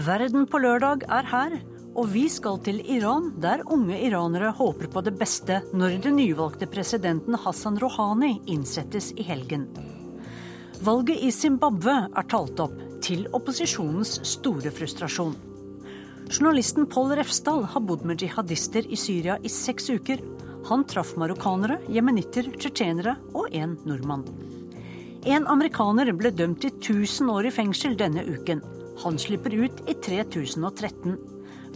Verden på lørdag er her, og vi skal til Iran, der unge iranere håper på det beste når den nyvalgte presidenten Hassan Rouhani innsettes i helgen. Valget i Zimbabwe er talt opp, til opposisjonens store frustrasjon. Journalisten Pål Refsdal har bodd med jihadister i Syria i seks uker. Han traff marokkanere, jemenitter, tsjetsjenere og en nordmann. En amerikaner ble dømt til 1000 år i fengsel denne uken. Han slipper ut i 3013.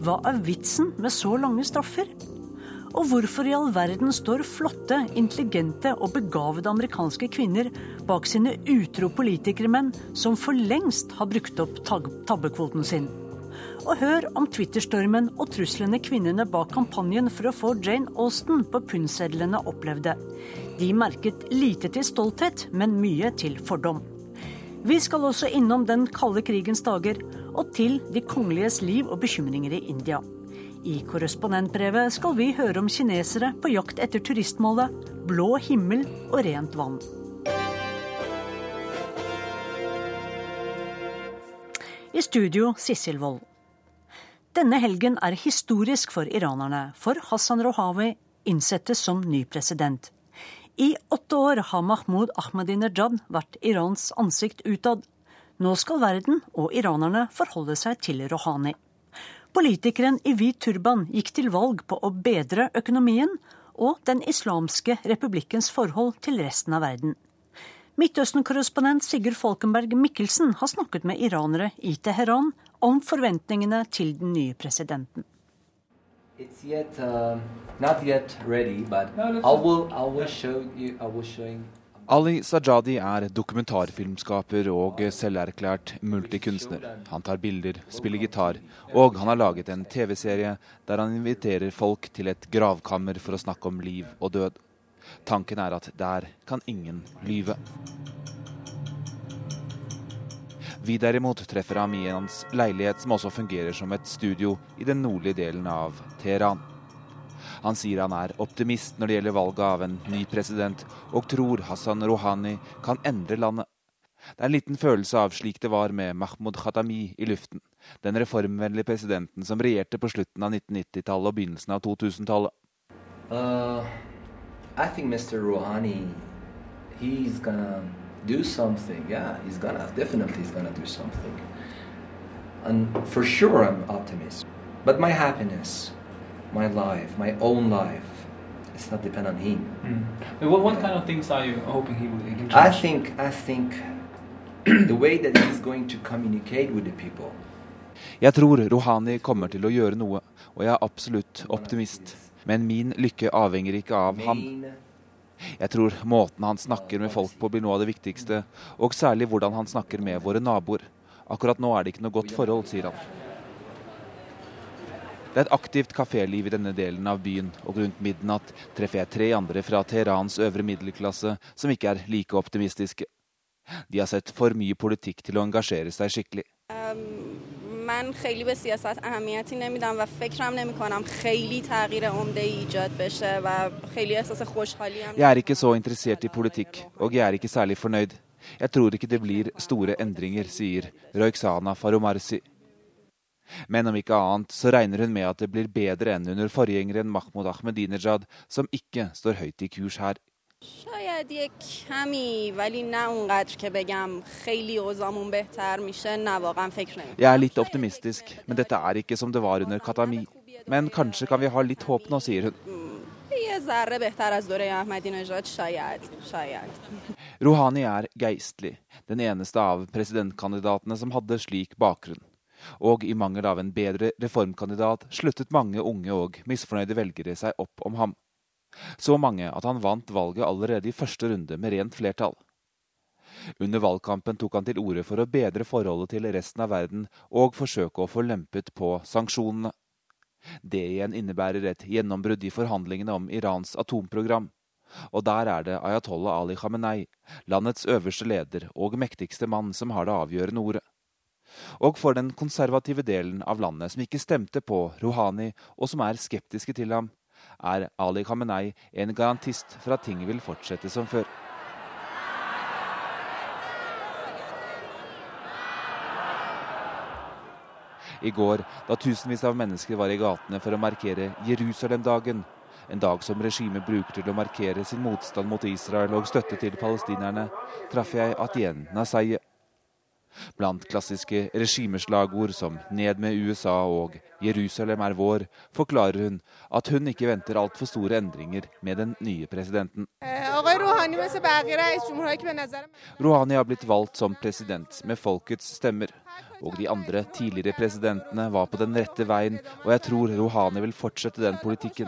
Hva er vitsen med så lange straffer? Og hvorfor i all verden står flotte, intelligente og begavede amerikanske kvinner bak sine utro politikermenn som for lengst har brukt opp tabbekvoten sin? Og hør om Twitter-stormen og truslene kvinnene bak kampanjen for å få Jane Austen på pundsedlene opplevde. De merket lite til stolthet, men mye til fordom. Vi skal også innom den kalde krigens dager og til de kongeliges liv og bekymringer i India. I korrespondentbrevet skal vi høre om kinesere på jakt etter turistmålet, blå himmel og rent vann. I studio Sissel Wold. Denne helgen er historisk for iranerne, for Hassan Rohawi innsettes som ny president. I åtte år har Mahmoud Ahmadinejad vært Irans ansikt utad. Nå skal verden og iranerne forholde seg til Rohani. Politikeren i hvit turban gikk til valg på å bedre økonomien og Den islamske republikkens forhold til resten av verden. Midtøsten-korrespondent Sigurd Falkenberg Mikkelsen har snakket med iranere i Teheran om forventningene til den nye presidenten. It's yet um, not yet ready, but no, I will I will show you I will showing Ali Sajadi er dokumentarfilmskaper og selverklært multikunstner. Han tar bilder, spiller gitar, og han har laget en TV-serie der han inviterer folk til et gravkammer for å snakke om liv og død. Tanken er at der kan ingen lyve. Vi derimot treffer ham i hans leilighet, som også fungerer som et studio i den nordlige delen av Teheran. Han sier han er optimist når det gjelder valget av en ny president, og tror Hassan Rouhani kan endre landet. Det er en liten følelse av slik det var med Mahmoud Khatami i luften. Den reformvennlige presidenten som regjerte på slutten av 1990-tallet og begynnelsen av 2000-tallet. Uh, I think Mr. Rouhani, he's do something. Yeah, he's gonna definitely he's gonna do something. And for sure, I'm optimist. But my happiness, my life, my own life, it's not dependent on him. Mm. What, what kind of things are you hoping he will change? I think I think the way that he's going to communicate with the people. Jeg tror Rouhani kommer til å gjøre noe, og jeg er absolutt optimist. Men min lykke avhenger ikke av ham. Jeg tror måten han snakker med folk på blir noe av det viktigste, og særlig hvordan han snakker med våre naboer. Akkurat nå er det ikke noe godt forhold, sier han. Det er et aktivt kaféliv i denne delen av byen, og rundt midnatt treffer jeg tre andre fra Teherans øvre middelklasse som ikke er like optimistiske. De har sett for mye politikk til å engasjere seg skikkelig. من خیلی به سیاست اهمیتی نمیدم و فکرم نمی کنم خیلی تغییر عمده ایجاد بشه و خیلی احساس خوشحالی هم Jeg er ikke så interessert i politikk, og jeg er ikke særlig fornøyd. Jeg tror ikke det blir store endringer, sier Røyksana Faromarsi. Men om ikke annet så regner hun med at det blir bedre enn under forgjengeren Mahmoud Ahmedinejad, som ikke står høyt i kurs her. شاید یک کمی ولی نه اونقدر که بگم خیلی اوضاعمون بهتر میشه نه واقعا فکر نمی Jeg er litt optimistisk, men dette er ikke som det var under Katami. Men kanskje kan vi ha litt håp nå, sier hun. یه ذره بهتر از دوره احمدی نژاد شاید شاید Rouhani er geistlig, den eneste av presidentkandidatene som hadde slik bakgrunn. Og i mangel av en bedre reformkandidat sluttet mange unge og misfornøyde velgere seg opp om ham. Så mange at han vant valget allerede i første runde med rent flertall. Under valgkampen tok han til orde for å bedre forholdet til resten av verden og forsøke å få lempet på sanksjonene. Det igjen innebærer et gjennombrudd i forhandlingene om Irans atomprogram. Og der er det Ayatollah Ali Khamenei, landets øverste leder og mektigste mann, som har det avgjørende ordet. Og for den konservative delen av landet som ikke stemte på Rouhani, og som er skeptiske til ham, er Ali Khamenei en garantist for at ting vil fortsette som før. I går, da tusenvis av mennesker var i gatene for å markere Jerusalem-dagen, en dag som regimet bruker til å markere sin motstand mot Israel og støtte til palestinerne, traff jeg Atien Nasaye. Blant klassiske regimeslagord som 'Ned med USA' og 'Jerusalem er vår', forklarer hun at hun ikke venter altfor store endringer med den nye presidenten. Rouhani har blitt valgt som president med folkets stemmer. Og de andre tidligere presidentene var på den rette veien, og jeg tror Rouhani vil fortsette den politikken.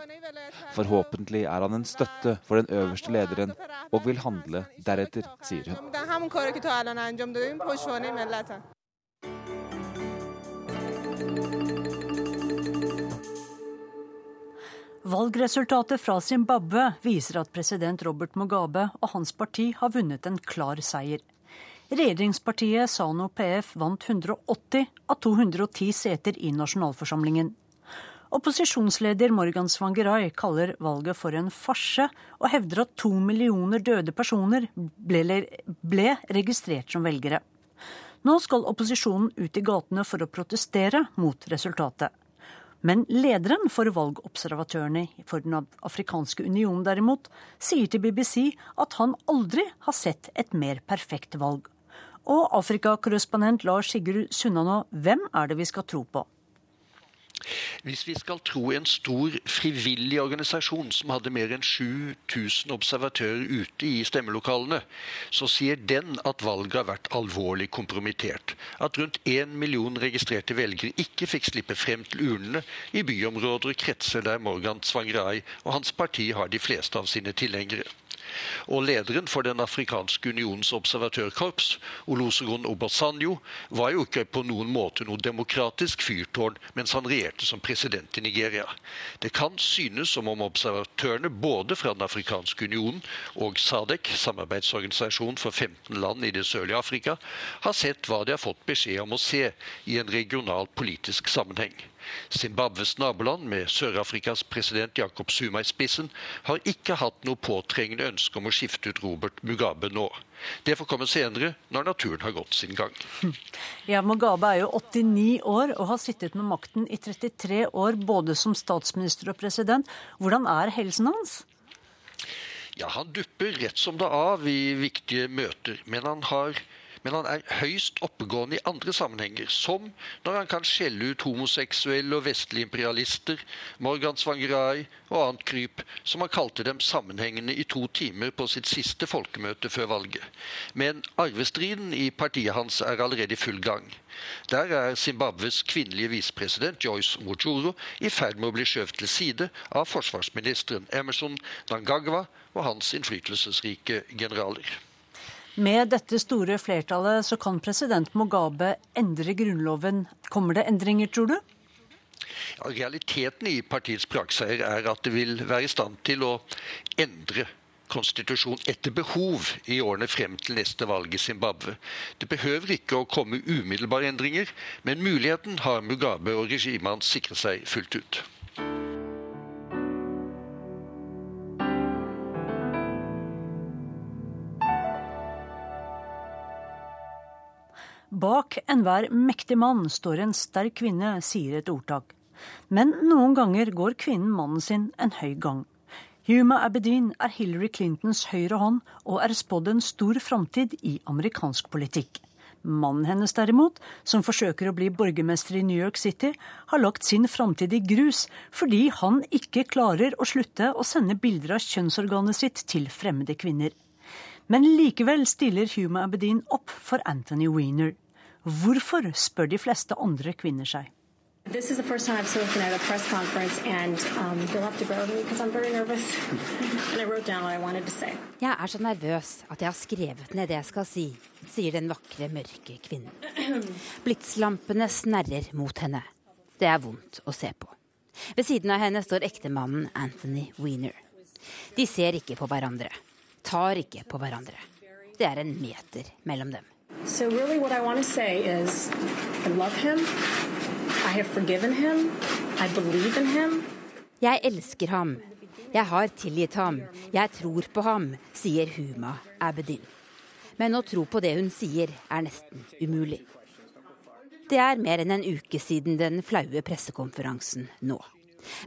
Forhåpentlig er han en støtte for den øverste lederen, og vil handle deretter, sier hun. Valgresultatet fra Zimbabwe viser at president Robert Mugabe og hans parti har vunnet en klar seier. Regjeringspartiet Sano PF vant 180 av 210 seter i nasjonalforsamlingen. Opposisjonsleder Morgan Svangerai kaller valget for en farse, og hevder at to millioner døde personer ble, ble registrert som velgere. Nå skal opposisjonen ut i gatene for å protestere mot resultatet. Men lederen for valgobservatørene for Den afrikanske union derimot sier til BBC at han aldri har sett et mer perfekt valg. Og Afrikakorrespondent Lars Sigurd Sunnanå, hvem er det vi skal tro på? Hvis vi skal tro en stor frivillig organisasjon som hadde mer enn 7000 observatører ute i stemmelokalene, så sier den at valget har vært alvorlig kompromittert. At rundt én million registrerte velgere ikke fikk slippe frem til urnene i byområder og kretser der Morgan Tsvangirai og hans parti har de fleste av sine tilhengere. Og lederen for Den afrikanske unions observatørkorps, Olosegun Obasanjo, var jo ikke på noen måte noe demokratisk fyrtårn mens han regjerte som president i Nigeria. Det kan synes som om observatørene både fra Den afrikanske unionen og SADEC, samarbeidsorganisasjon for 15 land i det sørlige Afrika, har sett hva de har fått beskjed om å se i en regional politisk sammenheng. Zimbabwes naboland, med Sør-Afrikas president Jacob Zuma i spissen, har ikke hatt noe påtrengende ønske om å skifte ut Robert Mugabe nå. Det får komme senere, når naturen har gått sin gang. Ja, Mugabe er jo 89 år og har sittet med makten i 33 år, både som statsminister og president. Hvordan er helsen hans? Ja, Han dupper rett som det av i viktige møter, men han har men han er høyst oppegående i andre sammenhenger, som når han kan skjelle ut homoseksuelle og vestlige imperialister, Morgan Svangerai og annet kryp, som han kalte dem sammenhengende i to timer på sitt siste folkemøte før valget. Men arvestriden i partiet hans er allerede i full gang. Der er Zimbabwes kvinnelige visepresident Joyce Mojoro i ferd med å bli skjøvet til side av forsvarsministeren Emerson Nangagwa og hans innflytelsesrike generaler. Med dette store flertallet så kan president Mugabe endre grunnloven. Kommer det endringer, tror du? Ja, realiteten i partiets prakseier er at det vil være i stand til å endre konstitusjon etter behov i årene frem til neste valg i Zimbabwe. Det behøver ikke å komme umiddelbare endringer, men muligheten har Mugabe og regimet hans sikret seg fullt ut. Bak enhver mektig mann står en sterk kvinne, sier et ordtak. Men noen ganger går kvinnen mannen sin en høy gang. Huma Abedin er Hillary Clintons høyre hånd og er spådd en stor framtid i amerikansk politikk. Mannen hennes derimot, som forsøker å bli borgermester i New York City, har lagt sin framtid i grus fordi han ikke klarer å slutte å sende bilder av kjønnsorganet sitt til fremmede kvinner. Men likevel stiller Huma Abedin opp for Anthony Weiner. Hvorfor, spør de fleste andre kvinner seg. This is the first time I've spoken at a press conference, and um, you'll have to bear with me because I'm very nervous. and I wrote down what I wanted to say. Jeg er så nervøs at jeg har skrevet ned det jeg skal si, sier den vakre, mørke kvinnen. Blitslampene snerrer mot henne. Det er vondt å se på. Ved siden av henne står ektemannen Anthony Weiner. De ser ikke på hverandre tar ikke på hverandre. Det er en meter mellom dem. So really what I want to say is I love him. I have forgiven him. I believe in him. Jeg elsker ham. Jeg har tilgitt ham. Jeg tror på ham, sier Huma Abedin. Men å tro på det hun sier, er nesten umulig. Det er mer enn en uke siden den flaue pressekonferansen nå.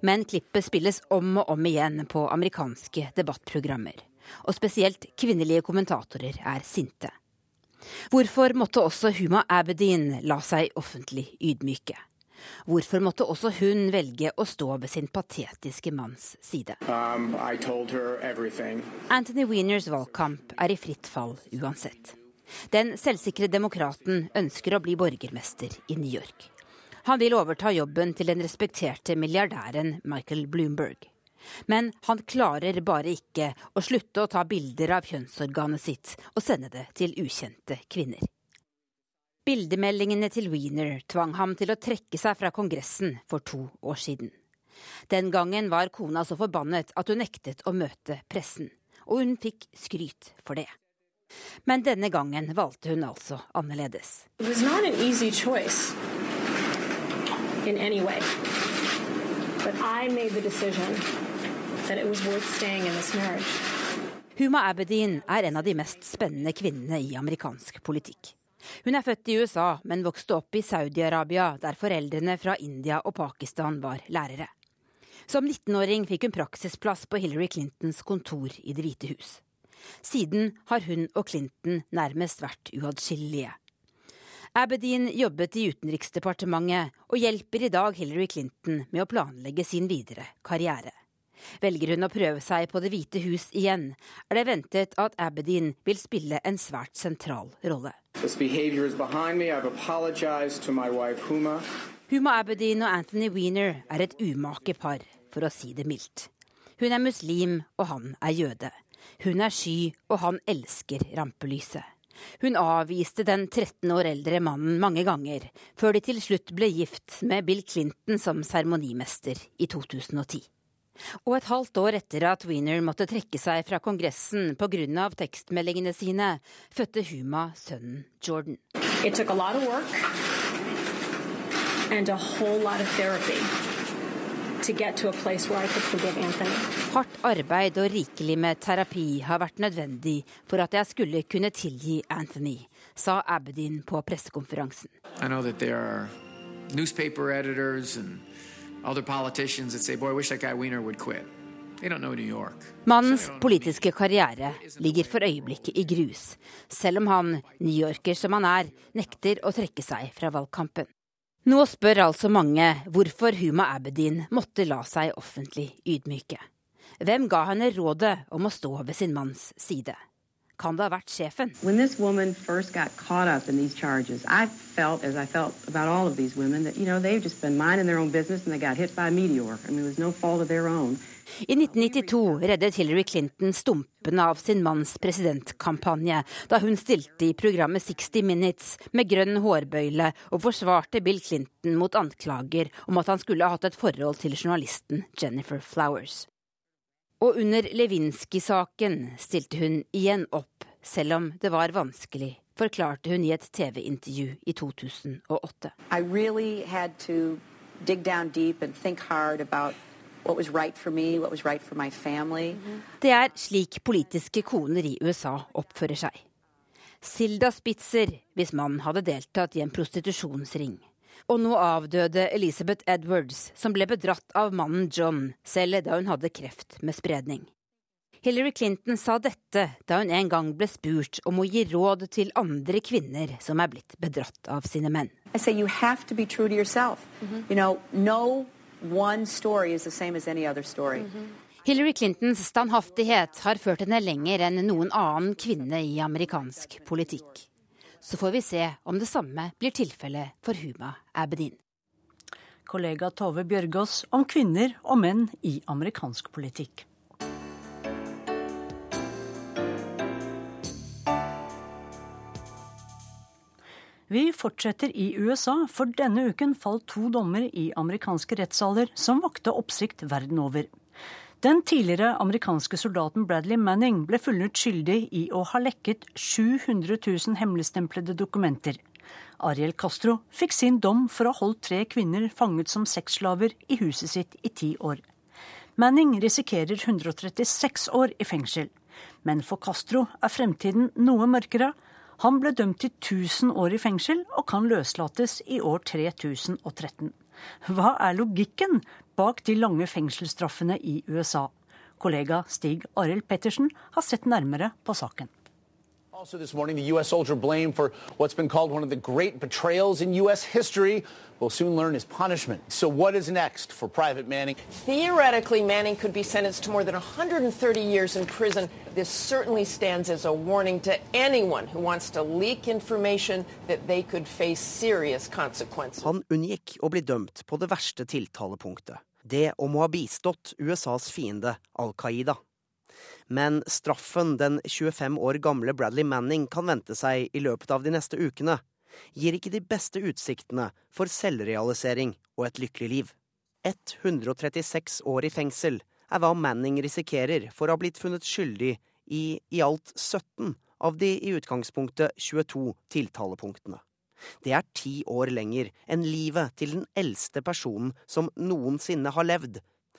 Men klippet spilles om og om igjen på amerikanske debattprogrammer. Og spesielt kvinnelige kommentatorer er sinte. Hvorfor måtte også Huma Abedin la seg offentlig ydmyke? Hvorfor måtte også hun velge å stå ved sin patetiske manns side? Um, Anthony Wieners valgkamp er i fritt fall uansett. Den selvsikre demokraten ønsker å bli borgermester i New York. Han vil overta jobben til den respekterte milliardæren Michael Bloomberg. Men han klarer bare ikke å slutte å ta bilder av kjønnsorganet sitt og sende det til ukjente kvinner. Bildemeldingene til Wiener tvang ham til å trekke seg fra Kongressen for to år siden. Den gangen var kona så forbannet at hun nektet å møte pressen, og hun fikk skryt for det. Men denne gangen valgte hun altså annerledes. Huma Abedin er en av de mest spennende kvinnene i amerikansk politikk. Hun er født i USA, men vokste opp i Saudi-Arabia, der foreldrene fra India og Pakistan var lærere. Som 19-åring fikk hun praksisplass på Hillary Clintons kontor i Det hvite hus. Siden har hun og Clinton nærmest vært uatskillelige. Abedin jobbet i Utenriksdepartementet og hjelper i dag Hillary Clinton med å planlegge sin videre karriere. Velger hun å prøve seg på Det hvite hus igjen, er det ventet at Abedin vil spille en svært sentral rolle. Huma Abedin og Anthony Weiner er et umake par, for å si det mildt. Hun er muslim, og han er jøde. Hun er sky, og han elsker rampelyset. Hun avviste den 13 år eldre mannen mange ganger, før de til slutt ble gift med Bill Clinton som seremonimester i 2010. Og et halvt år etter at Wiener måtte trekke seg fra Kongressen pga. tekstmeldingene sine, fødte Huma sønnen Jordan. It took a lot of work and a whole lot of therapy Hardt arbeid og rikelig med terapi har vært nødvendig for at jeg skulle kunne tilgi Anthony, sa Abedin på pressekonferansen. Mannens politiske karriere ligger for øyeblikket i grus, selv om han, newyorker som han er, nekter å trekke seg fra valgkampen. Nå spør altså mange hvorfor Huma Abedin måtte la seg offentlig ydmyke. Hvem ga henne rådet om å stå ved sin manns side? Kan det ha vært sjefen? When this woman first got caught up in these charges, felt, as I felt about all of these women, that you know they've just been minding their own business and they got hit by a meteor. I mean, no fault of their own. I 1992 reddet Hillary Clinton stumpene av sin manns presidentkampanje da hun stilte i programmet 60 Minutes med grønn hårbøyle og forsvarte Bill Clinton mot anklager om at han skulle ha hatt et forhold til journalisten Jennifer Flowers. Og under Lewinsky-saken stilte hun igjen opp, selv om det var vanskelig, forklarte hun i et TV-intervju i 2008. I really had to dig down deep and think hard about det er slik politiske koner i USA oppfører seg. Silda Spitzer hvis mannen hadde deltatt i en prostitusjonsring. Og nå avdøde Elizabeth Edwards, som ble bedratt av mannen John, selv da hun hadde kreft med spredning. Hillary Clinton sa dette da hun en gang ble spurt om å gi råd til andre kvinner som er blitt bedratt av sine menn. I say you have to be true to yourself. -hmm. You know, no one story is the same as any other story. -hmm. Hillary Clintons standhaftighet har ført henne lenger enn noen annen kvinne i amerikansk politikk. Så får vi se om det samme blir tilfellet for Huma Abedin. Kollega Tove Bjørgaas om kvinner og menn i amerikansk politikk. Vi fortsetter i USA, for denne uken falt to dommer i amerikanske rettssaler som vakte oppsikt verden over. Den tidligere amerikanske soldaten Bradley Manning ble funnet skyldig i å ha lekket 700 000 hemmeligstemplede dokumenter. Ariel Castro fikk sin dom for å ha holdt tre kvinner fanget som sexslaver i huset sitt i ti år. Manning risikerer 136 år i fengsel. Men for Castro er fremtiden noe mørkere. Han ble dømt til 1000 år i fengsel og kan løslates i år 3013. Hva er logikken bak de lange fengselsstraffene i USA? Kollega Stig Arild Pettersen har sett nærmere på saken. Also, this morning, the U.S. soldier blamed for what's been called one of the great betrayals in U.S. history will soon learn his punishment. So, what is next for Private Manning? Theoretically, Manning could be sentenced to more than 130 years in prison. This certainly stands as a warning to anyone who wants to leak information that they could face serious consequences. Han unngikk å bli dømt på det verste tiltalepunktet. Det om å ha bistått USAs fiende Al Qaida. Men straffen den 25 år gamle Bradley Manning kan vente seg i løpet av de neste ukene, gir ikke de beste utsiktene for selvrealisering og et lykkelig liv. 136 år i fengsel er hva Manning risikerer for å ha blitt funnet skyldig i i alt 17 av de i utgangspunktet 22 tiltalepunktene. Det er ti år lenger enn livet til den eldste personen som noensinne har levd,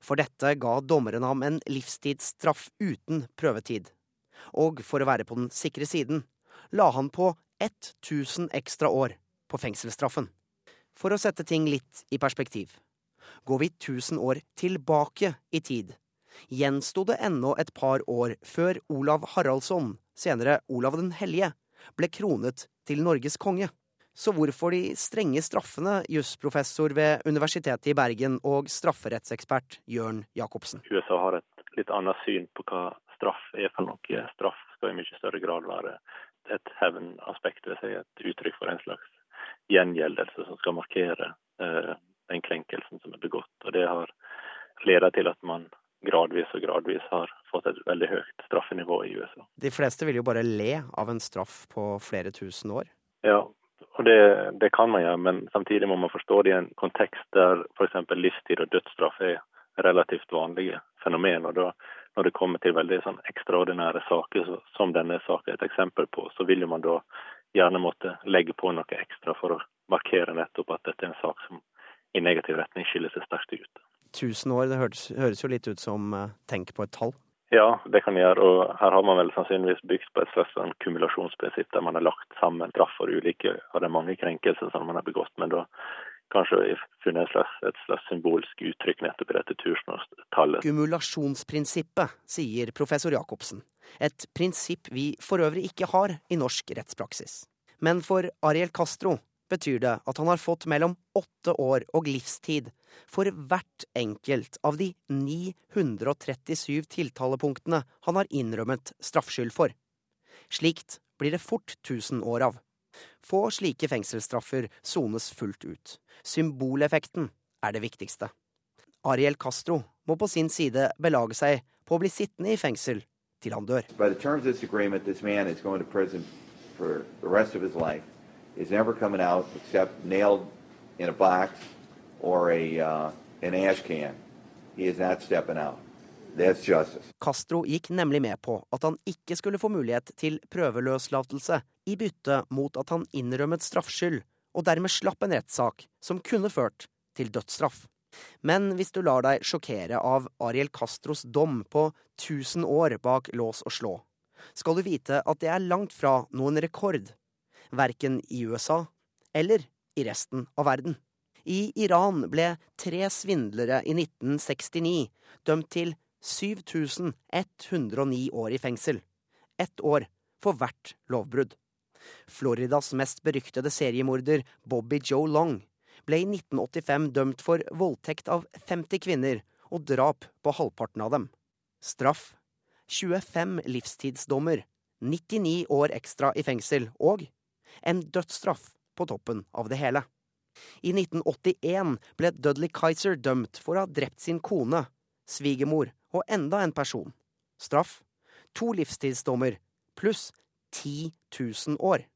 For dette ga dommeren ham en livstidsstraff uten prøvetid. Og for å være på den sikre siden la han på 1000 ekstra år på fengselsstraffen. For å sette ting litt i perspektiv. Går vi 1000 år tilbake i tid, gjensto det ennå et par år før Olav Haraldsson, senere Olav den hellige, ble kronet til Norges konge. Så hvorfor de strenge straffene, jusprofessor ved Universitetet i Bergen og strafferettsekspert Jørn Jacobsen? USA har et litt annet syn på hva straff er for noe. Straff skal i mye større grad være et hevnaspekt, vil Si et uttrykk for en slags gjengjeldelse som skal markere eh, den krenkelsen som er begått. Og Det har ledet til at man gradvis og gradvis har fått et veldig høyt straffenivå i USA. De fleste vil jo bare le av en straff på flere tusen år. Ja, og det, det, kan man gjøre, men samtidig må man forstå det i en kontekst der f.eks. livstid og dødsstraff er relativt vanlige fenomen. og da Når det kommer til veldig sånn ekstraordinære saker, som denne saken er et eksempel på, så vil man da gjerne måtte legge på noe ekstra for å markere nettopp at dette er en sak som i negativ retning skiller seg sterkt ut. Tusen år, det høres, høres jo litt ut som uh, tenk på et tall. Ja, det kan gjøre. Og her har man vel sannsynligvis bygd på et slags sånn kumulasjonsprinsipp der man har lagt sammen straff for ulike av de mange krenkelser som man har begått. Men da kanskje funnet et slags, et slags symbolsk uttrykk nettopp i dette tusenårstallet. Kumulasjonsprinsippet, sier professor Jacobsen. Et prinsipp vi for øvrig ikke har i norsk rettspraksis. Men for Ariel Castro betyr det at han har fått mellom åtte år og livstid for hvert enkelt av de 937 tiltalepunktene han har innrømmet straffskyld for. Slikt blir det fort 1000 år av. Få slike fengselsstraffer sones fullt ut. Symboleffekten er det viktigste. Ariel Castro må på sin side belage seg på å bli sittende i fengsel til han dør. By the terms of this agreement, this man is going to for the rest of his is never coming out except nailed in a box or a, uh, an ash can. He is not stepping out. Castro gikk nemlig med på at han ikke skulle få mulighet til prøveløslatelse i bytte mot at han innrømmet straffskyld, og dermed slapp en rettssak som kunne ført til dødsstraff. Men hvis du lar deg sjokkere av Ariel Castros dom på 1000 år bak lås og slå, skal du vite at det er langt fra noen rekord verken i USA eller i resten av verden. I Iran ble tre svindlere i 1969 dømt til 7109 år i fengsel. Ett år for hvert lovbrudd. Floridas mest beryktede seriemorder, Bobby Joe Long, ble i 1985 dømt for voldtekt av 50 kvinner og drap på halvparten av dem. Straff 25 livstidsdommer, 99 år ekstra i fengsel og en dødsstraff på toppen av det hele. I 1981 ble Dudley Kaiser dømt for å ha drept sin kone, svigermor og enda en person. Straff to livstidsdommer pluss 10 000 år.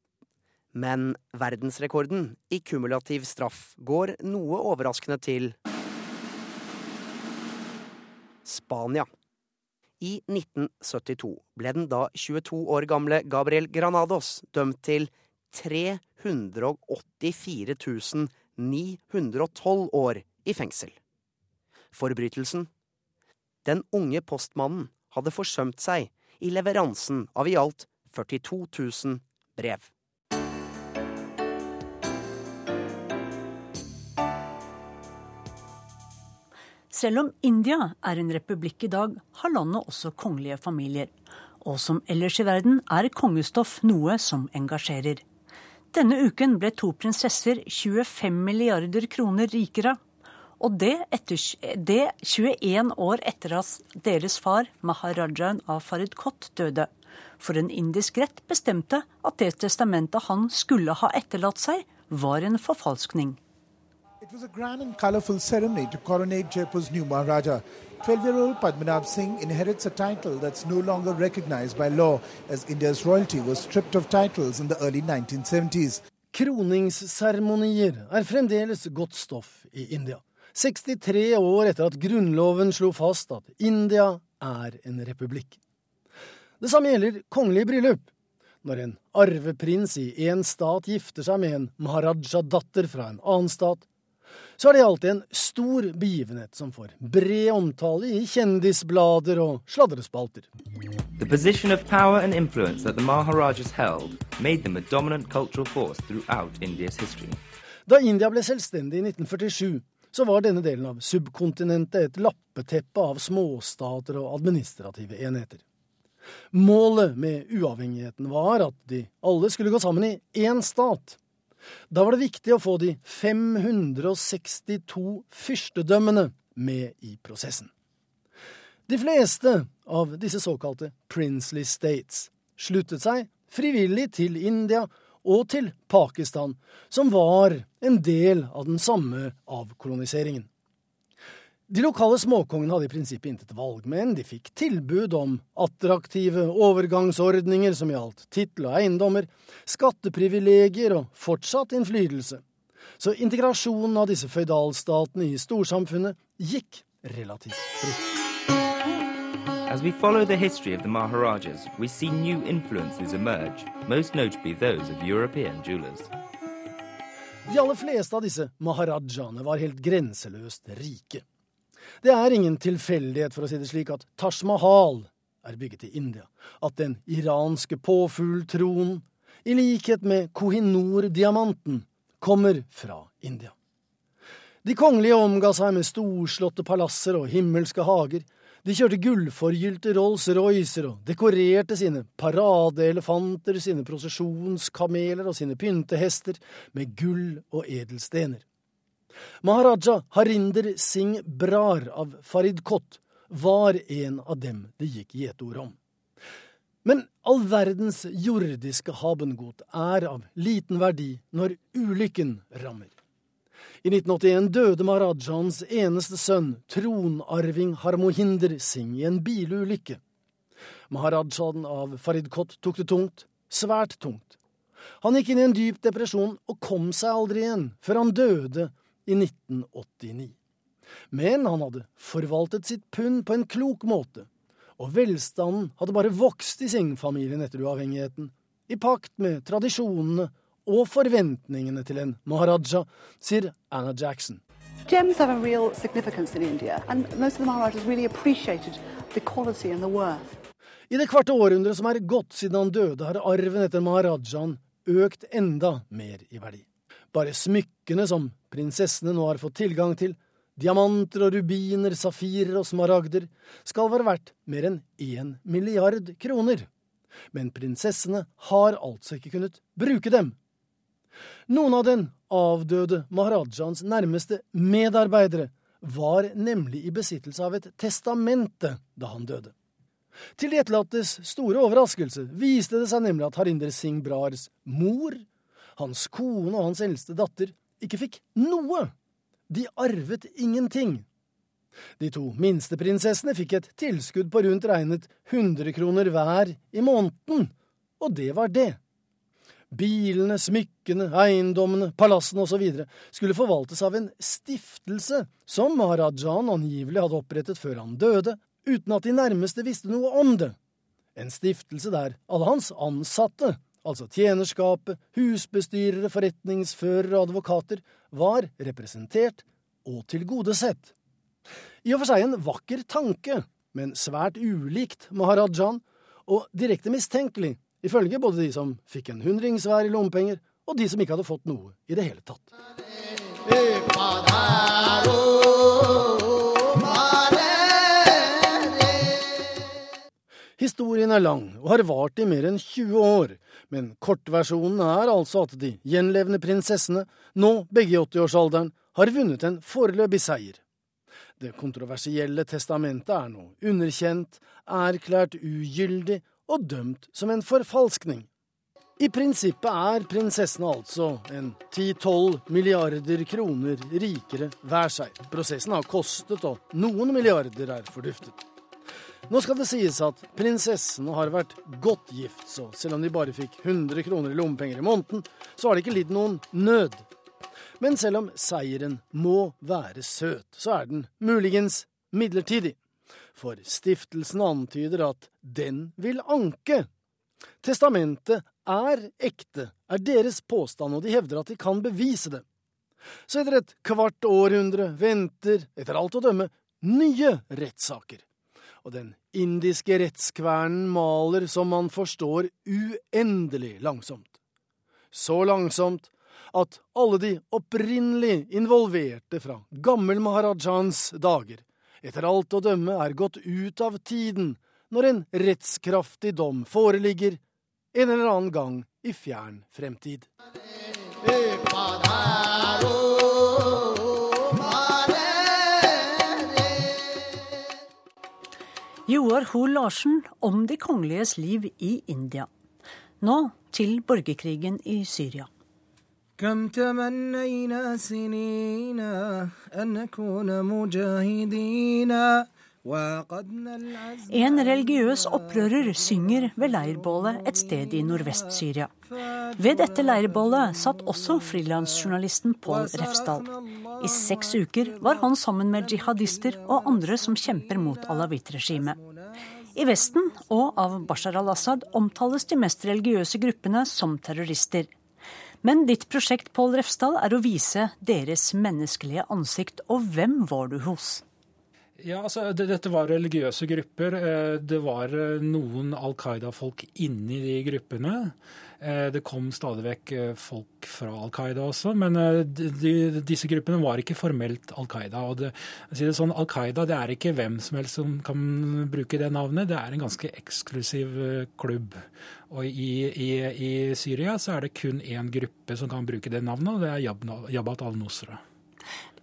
Men verdensrekorden i kumulativ straff går noe overraskende til Spania. I 1972 ble den da 22 år gamle Gabriel Granados dømt til 384 912 år i fengsel. Forbrytelsen? Den unge postmannen hadde forsømt seg i leveransen av i alt 42 000 brev. Selv om India er en republikk i dag, har landet også kongelige familier. Og som ellers i verden er kongestoff noe som engasjerer. Denne uken ble to prinsesser 25 milliarder kroner rikere. Og det, etter, det 21 år etter at deres far, maharajaen av Faridkot, døde. For en indisk rett bestemte at det testamentet han skulle ha etterlatt seg, var en forfalskning. It was a grand and colorful ceremony to coronate Jaipur's new Maharaja. 12-year-old Padmanabh Singh inherits a title that's no longer recognized by law as India's royalty was stripped of titles in the early 1970s. Kroningsseremonier er fremdeles godt stoff i India. 63 år etter at grunnloven slo fast at India er en republikk. Det samme gjelder kongelig bryllup. Når en arveprins i én stat gifter seg med en maharaja-datter fra en annen stat, så er det alltid en stor begivenhet som får bred omtale i kjendisblader og sladrespalter. The position of power and influence that the Maharajas held made them a dominant cultural force throughout India's history. Da India ble selvstendig i 1947, så var denne delen av subkontinentet et lappeteppe av småstater og administrative enheter. Målet med uavhengigheten var at de alle skulle gå sammen i én stat, da var det viktig å få de 562 fyrstedømmene med i prosessen. De fleste av disse såkalte princely states sluttet seg frivillig til India og til Pakistan, som var en del av den samme avkoloniseringen. De lokale småkongene hadde i prinsippet intet valg, men de fikk tilbud om attraktive overgangsordninger som gjaldt tittel og eiendommer, skatteprivilegier og fortsatt innflytelse. Så integrasjonen av disse føydalstatene i storsamfunnet gikk relativt fritt. As we follow the history of the Maharajas, we see new influences emerge, most notably those of European jewelers. De aller fleste av disse maharajaene var helt grenseløst rike. Det er ingen tilfeldighet, for å si det slik, at Taj Mahal er bygget i India, at den iranske påfugltronen, i likhet med Kohinor-diamanten, kommer fra India. De kongelige omga seg med storslåtte palasser og himmelske hager. De kjørte gullforgylte Rolls-Roycer og dekorerte sine paradeelefanter, sine prosesjonskameler og sine pyntehester med gull og edelstener. Maharaja Harinder Singh Brar av Farid Kot var en av dem det gikk gjetord om. Men all verdens jordiske habengot er av liten verdi når ulykken rammer. I 1981 døde Maharajans eneste sønn, tronarving Harmohinder Singh, i en bilulykke. Maharajaen av Farid Kot tok det tungt, svært tungt. Han gikk inn i en dyp depresjon og kom seg aldri igjen, før han døde i 1989. Men han hadde forvaltet sitt pund på en klok måte, og velstanden hadde bare vokst i Singh-familien etter uavhengigheten, i pakt med tradisjonene og forventningene til en maharaja, sier Anna Jackson. Gems have a real significance in India, and most of the Maharajas really appreciated the quality and the worth. I det kvarte århundret som er gått siden han døde, har arven etter maharajaen økt enda mer i verdi. Bare smykkene som prinsessene nå har fått tilgang til, diamanter og rubiner, safirer og smaragder, skal være verdt mer enn én milliard kroner. Men prinsessene har altså ikke kunnet bruke dem. Noen av den avdøde maharajaens nærmeste medarbeidere var nemlig i besittelse av et testamente da han døde. Til de etterlattes store overraskelse viste det seg nemlig at Harinder Singh Brars mor hans kone og hans eldste datter ikke fikk noe. De arvet ingenting. De to minste prinsessene fikk et tilskudd på rundt regnet 100 kroner hver i måneden, og det var det. Bilene, smykkene, eiendommene, palassene osv. skulle forvaltes av en stiftelse som maharajaen angivelig hadde opprettet før han døde, uten at de nærmeste visste noe om det. En stiftelse der alle hans ansatte, altså tjenerskapet, husbestyrere, forretningsførere og advokater, var representert og tilgodesett. I og for seg en vakker tanke, men svært ulikt maharajaen, og direkte mistenkelig ifølge både de som fikk en hundrings hver i lommepenger, og de som ikke hadde fått noe i det hele tatt. Historien er lang og har vart i mer enn 20 år, men kortversjonen er altså at de gjenlevende prinsessene, nå begge i 80-årsalderen, har vunnet en foreløpig seier. Det kontroversielle testamentet er nå underkjent, erklært ugyldig og dømt som en forfalskning. I prinsippet er prinsessene altså en 10-12 milliarder kroner rikere hver seg. Prosessen har kostet, og noen milliarder er forduftet. Nå skal det sies at prinsessene har vært godt gift, så selv om de bare fikk 100 kroner i lommepenger i måneden, så har det ikke lidd noen nød. Men selv om seieren må være søt, så er den muligens midlertidig for stiftelsen antyder at den vil anke. Testamentet er ekte, er deres påstand, og de hevder at de kan bevise det. Så etter et kvart århundre venter, etter alt å dømme, nye rettssaker. Og den indiske rettskvernen maler, som man forstår, uendelig langsomt. Så langsomt at alle de opprinnelig involverte fra gammel Maharajans dager etter alt å dømme er gått ut av tiden når en rettskraftig dom foreligger en eller annen gang i fjern fremtid. Joar Hoel Larsen om de kongeliges liv i India. Nå til borgerkrigen i Syria. كم تمنينا سنين أن نكون مجاهدين en religiøs opprører synger ved leirbålet et sted i Nordvest-Syria. Ved dette leirbålet satt også frilansjournalisten Pål Refsdal. I seks uker var han sammen med jihadister og andre som kjemper mot alawit-regimet. I Vesten og av Bashar al-Assad omtales de mest religiøse gruppene som terrorister. Men ditt prosjekt Pål Refsdal, er å vise deres menneskelige ansikt. Og hvem var du hos? Ja, altså, det, Dette var religiøse grupper. Eh, det var eh, noen Al Qaida-folk inni de gruppene. Eh, det kom stadig vekk folk fra Al Qaida også, men de, disse gruppene var ikke formelt Al Qaida. Og det, sånn, Al Qaida det er ikke hvem som helst som kan bruke det navnet, det er en ganske eksklusiv klubb. Og i, i, i, Syria så er det kun én gruppe som kan bruke det navnet, og det er Jabhat al-Nusra.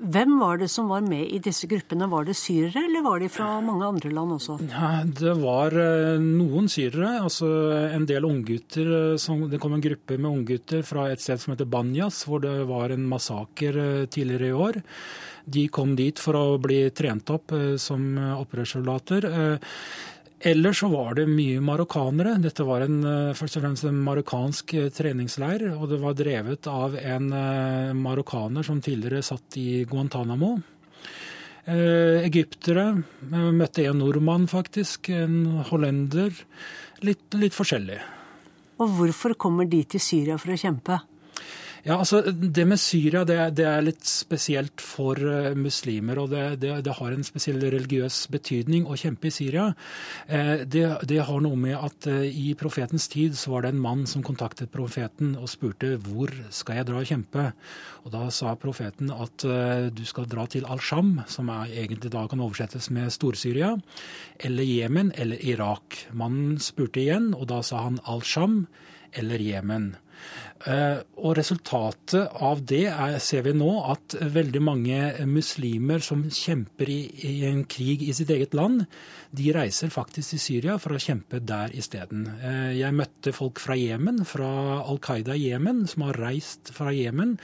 Hvem var det som var med i disse gruppene? Var det syrere, eller var de fra mange andre land også? Ja, det var eh, noen syrere, altså en del unggutter. Eh, det kom en gruppe med unggutter fra et sted som heter Banyas, hvor det var en massaker eh, tidligere i år. De kom dit for å bli trent opp som opprørssoldater. Ellers så var det mye marokkanere. Dette var en, eh, først og fremst en marokkansk eh, treningsleir. Og det var drevet av en eh, marokkaner som tidligere satt i Guantánamo. Egyptere. Møtte en nordmann, faktisk. En hollender. Litt, litt forskjellig. Og hvorfor kommer de til Syria for å kjempe? Ja, altså Det med Syria det, det er litt spesielt for uh, muslimer. og det, det, det, har en spesiell religiøs betydning å kjempe i Syria. Eh, det, har noe med at uh, i profetens tid så var det en mann som kontaktet profeten og spurte hvor skal jeg dra og kjempe. Og Da sa profeten at uh, du skal dra til Al-Sham, som er, egentlig da kan oversettes med Stor-Syria, eller Jemen eller Irak. Mannen spurte igjen, og da sa han Al-Sham eller Jemen. Eh, og resultatet av det er, ser vi nå at veldig mange muslimer som kjemper i, i, en krig i sitt eget land, de reiser faktisk til Syria for å kjempe der isteden. Eh, jeg møtte folk fra Jemen, fra Al Qaida i Jemen, som har reist fra Jemen,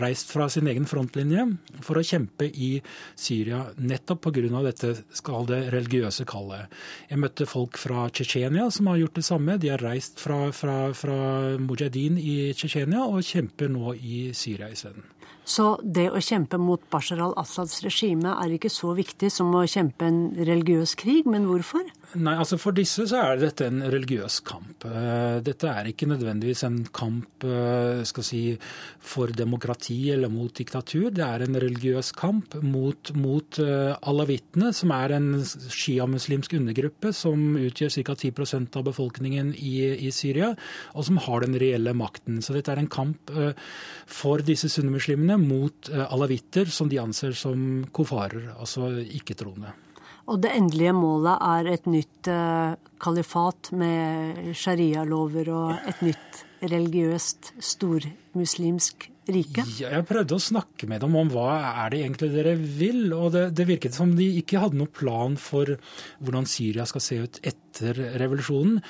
reist fra sin egen frontlinje for å kjempe i Syria nettopp pga. dette skal det religiøse kallet. Jeg møtte folk fra Tsjetsjenia som har gjort det samme. De har reist fra, fra, fra Mujahedin inn Tsjetsjenia og kjemper nå i Syria isteden. Så det å kjempe mot Bashar al-Assads regime er ikke så viktig som å kjempe en religiøs krig, men hvorfor? Nei, altså For disse så er dette en religiøs kamp. Eh, dette er ikke nødvendigvis en kamp eh, skal si, for demokrati eller mot diktatur. Det er en religiøs kamp mot, mot eh, alawittene, som er en sjiamuslimsk undergruppe som utgjør ca. 10% av befolkningen i, i, Syria, og som har den reelle makten. Så dette er en kamp for disse sunnimuslimene mot alawitter, som de anser som kofarer, altså ikke-troende. Og det endelige målet er et nytt uh, kalifat med sharialover og et nytt religiøst stormuslimsk rike? Jeg prøvde å snakke med dem om hva er det egentlig dere vil. Og det, det virket som de ikke hadde noen plan for hvordan Syria skal se ut etter revolusjonen.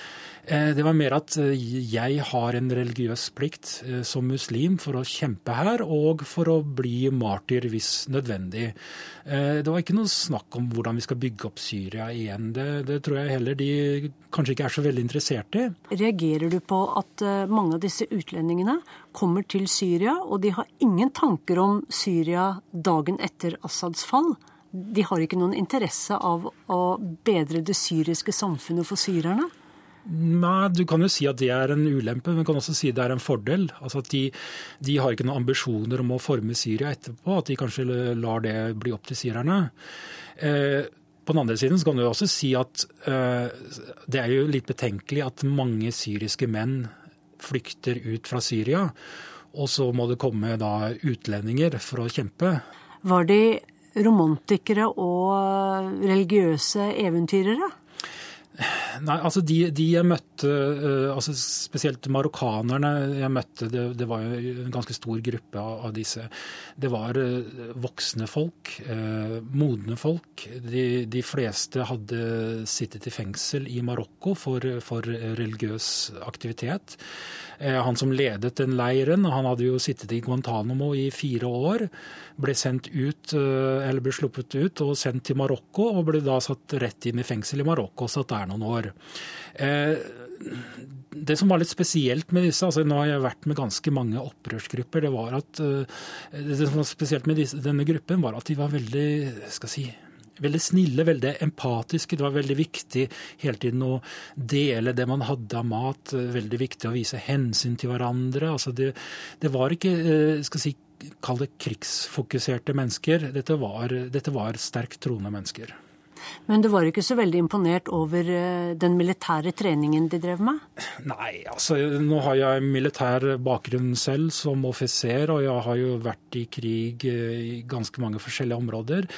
Eh, det var mer at eh, jeg har en religiøs plikt eh, som muslim for å kjempe her, og for å bli martyr hvis nødvendig. Det var ikke noe snakk om hvordan vi skal bygge opp Syria igjen. Det, det tror jeg heller de kanskje ikke er så veldig interessert i. Reagerer du på at mange av disse utlendingene kommer til Syria, og de har ingen tanker om Syria dagen etter Assads fall? De har ikke noen interesse av å bedre det syriske samfunnet for syrerne? Nei, Du kan jo si at det er en ulempe, men du kan også si det er en fordel. Altså at de, de, har ikke noen ambisjoner om å forme Syria etterpå, at de kanskje lar det bli opp til syrerne. Eh, på den andre siden så kan du også si at eh, det er jo litt betenkelig at mange syriske menn flykter ut fra Syria, og så må det komme da utlendinger for å kjempe. Var de romantikere og religiøse eventyrere? Nei, altså de, de jeg møtte, uh, altså spesielt marokkanerne jeg møtte, det, det, var jo en ganske stor gruppe av, av disse. Det var uh, voksne folk, eh, modne folk. De, de, fleste hadde sittet i fengsel i Marokko for, for religiøs aktivitet. Han som ledet den leiren, han hadde jo sittet i Guantánamo i fire år. Ble sendt ut, eller ble sluppet ut og sendt til Marokko, og ble da satt rett inn i fengsel i Marokko. og satt der noen år. Eh, det som var litt spesielt med disse, altså nå har jeg vært med ganske mange opprørsgrupper, det var at eh, det som var spesielt med disse, denne gruppen, var at de var veldig skal si, veldig snille, veldig empatiske. Det var veldig viktig hele tiden å dele det man hadde av mat. Veldig viktig å vise hensyn til hverandre. Altså det, det var ikke skal si, Kall det krigsfokuserte mennesker. Dette var, dette var sterkt troende mennesker. Men du var ikke så veldig imponert over eh, den militære treningen de drev med? Nei, altså nå har jeg militær bakgrunn selv som offiser, og jeg har jo vært i krig eh, i ganske mange forskjellige områder.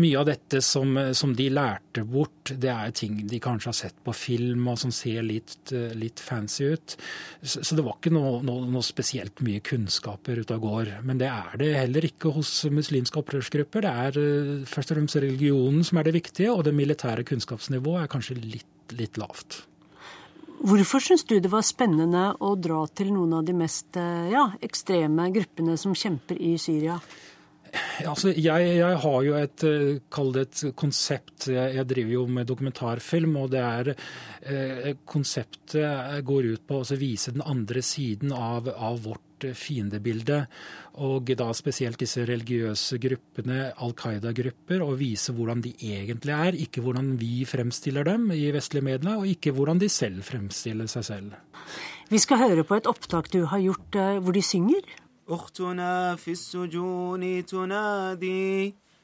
Mye av dette som, som de lærte bort, det er ting de kanskje har sett på film og som ser litt, eh, litt fancy ut. Så, så, det var ikke noe, noe, noe spesielt mye kunnskaper ute og går. Men det er det heller ikke hos muslimske opprørsgrupper. Det er først og fremst religionen som er det viktige viktige, og det militære kunnskapsnivået er kanskje litt, litt lavt. Hvorfor syns du det var spennende å dra til noen av de mest eh, ja, ekstreme gruppene som kjemper i Syria? Altså, jeg, jeg, har jo et eh, et konsept. Jeg, jeg, driver jo med dokumentarfilm. og det er eh, Konseptet går ut på å vise den andre siden av, av vårt fiendebilde. Og da spesielt disse religiøse gruppene, Al Qaida-grupper, og vise hvordan de egentlig er. Ikke hvordan vi fremstiller dem i vestlige medier, og ikke hvordan de selv fremstiller seg selv. Vi skal høre på et opptak du har gjort eh, hvor de synger.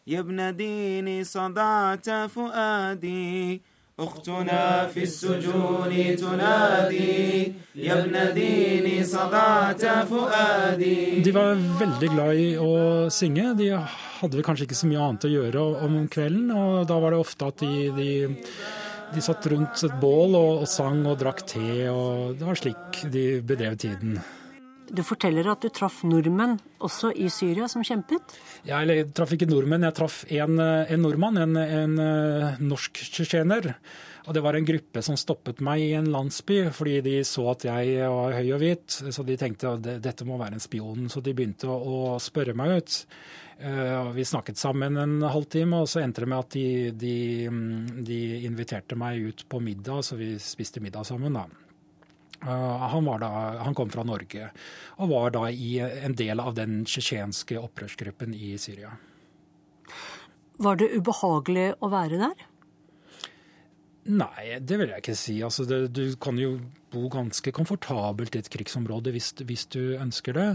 يا ابن ديني صدعت فؤادي أختنا في السجون تنادي يا ابن ديني صدعت فؤادي De var veldig glad i å synge. De hadde vel kanskje ikke så mye annet å gjøre om kvelden, og da var det ofte at de, de, de satt rundt et bål og, og sang og drakk te, og det var slik de bedrev tiden. Du forteller at du traff nordmenn også i Syria som kjempet? Ja, jeg traff ikke nordmenn, jeg traff en, eh, en nordmann, en, en eh, norsk tsjetsjener. Og det var en gruppe som stoppet meg i en landsby fordi de så at jeg var høy og hvit. Så de tenkte at dette må være en spion, så de begynte å, spørre meg ut. Uh, vi snakket sammen en halvtime, og så endte det med at de, de, mm, de inviterte meg ut på middag, så vi spiste middag sammen. da. Han, da, han, kom fra Norge og var da i en del av den tsjetsjenske opprørsgruppen i Syria. Var det ubehagelig å være der? Nei, det vil jeg ikke si. Altså, det, du kan jo bo ganske komfortabelt i et krigsområde hvis, hvis, du ønsker det.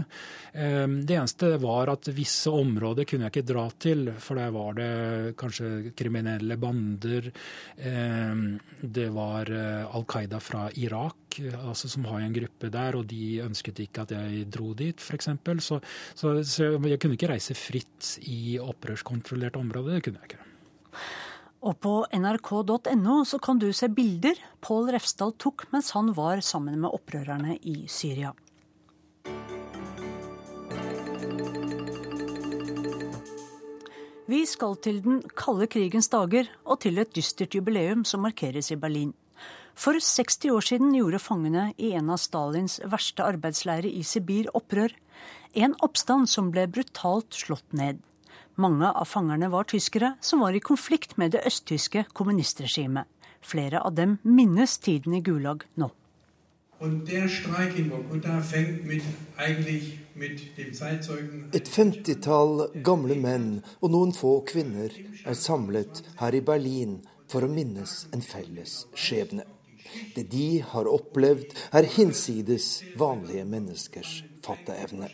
Ehm, det eneste var at visse områder kunne jeg ikke dra til, for der var det kanskje kriminelle bander. Ehm, det var eh, Al Qaida fra Irak, altså som har en gruppe der, og de ønsket ikke at jeg dro dit, f.eks. Så, så, så jeg kunne ikke reise fritt i opprørskontrollerte områder. Det kunne jeg ikke. Og på nrk.no så kan du se bilder Pål Refsdal tok mens han var sammen med opprørerne i Syria. Vi skal til den kalde krigens dager og til et dystert jubileum som markeres i Berlin. For 60 år siden gjorde fangene i en av Stalins verste arbeidsleirer i Sibir opprør. En oppstand som ble brutalt slått ned. Mange av fangerne var tyskere som var i konflikt med det østtyske kommunistregimet. Flere av dem minnes tiden i Gulag nå. Et femtitall gamle menn og noen få kvinner er samlet her i Berlin for å minnes en felles skjebne. Det de har opplevd, er hinsides vanlige menneskers fatteevne.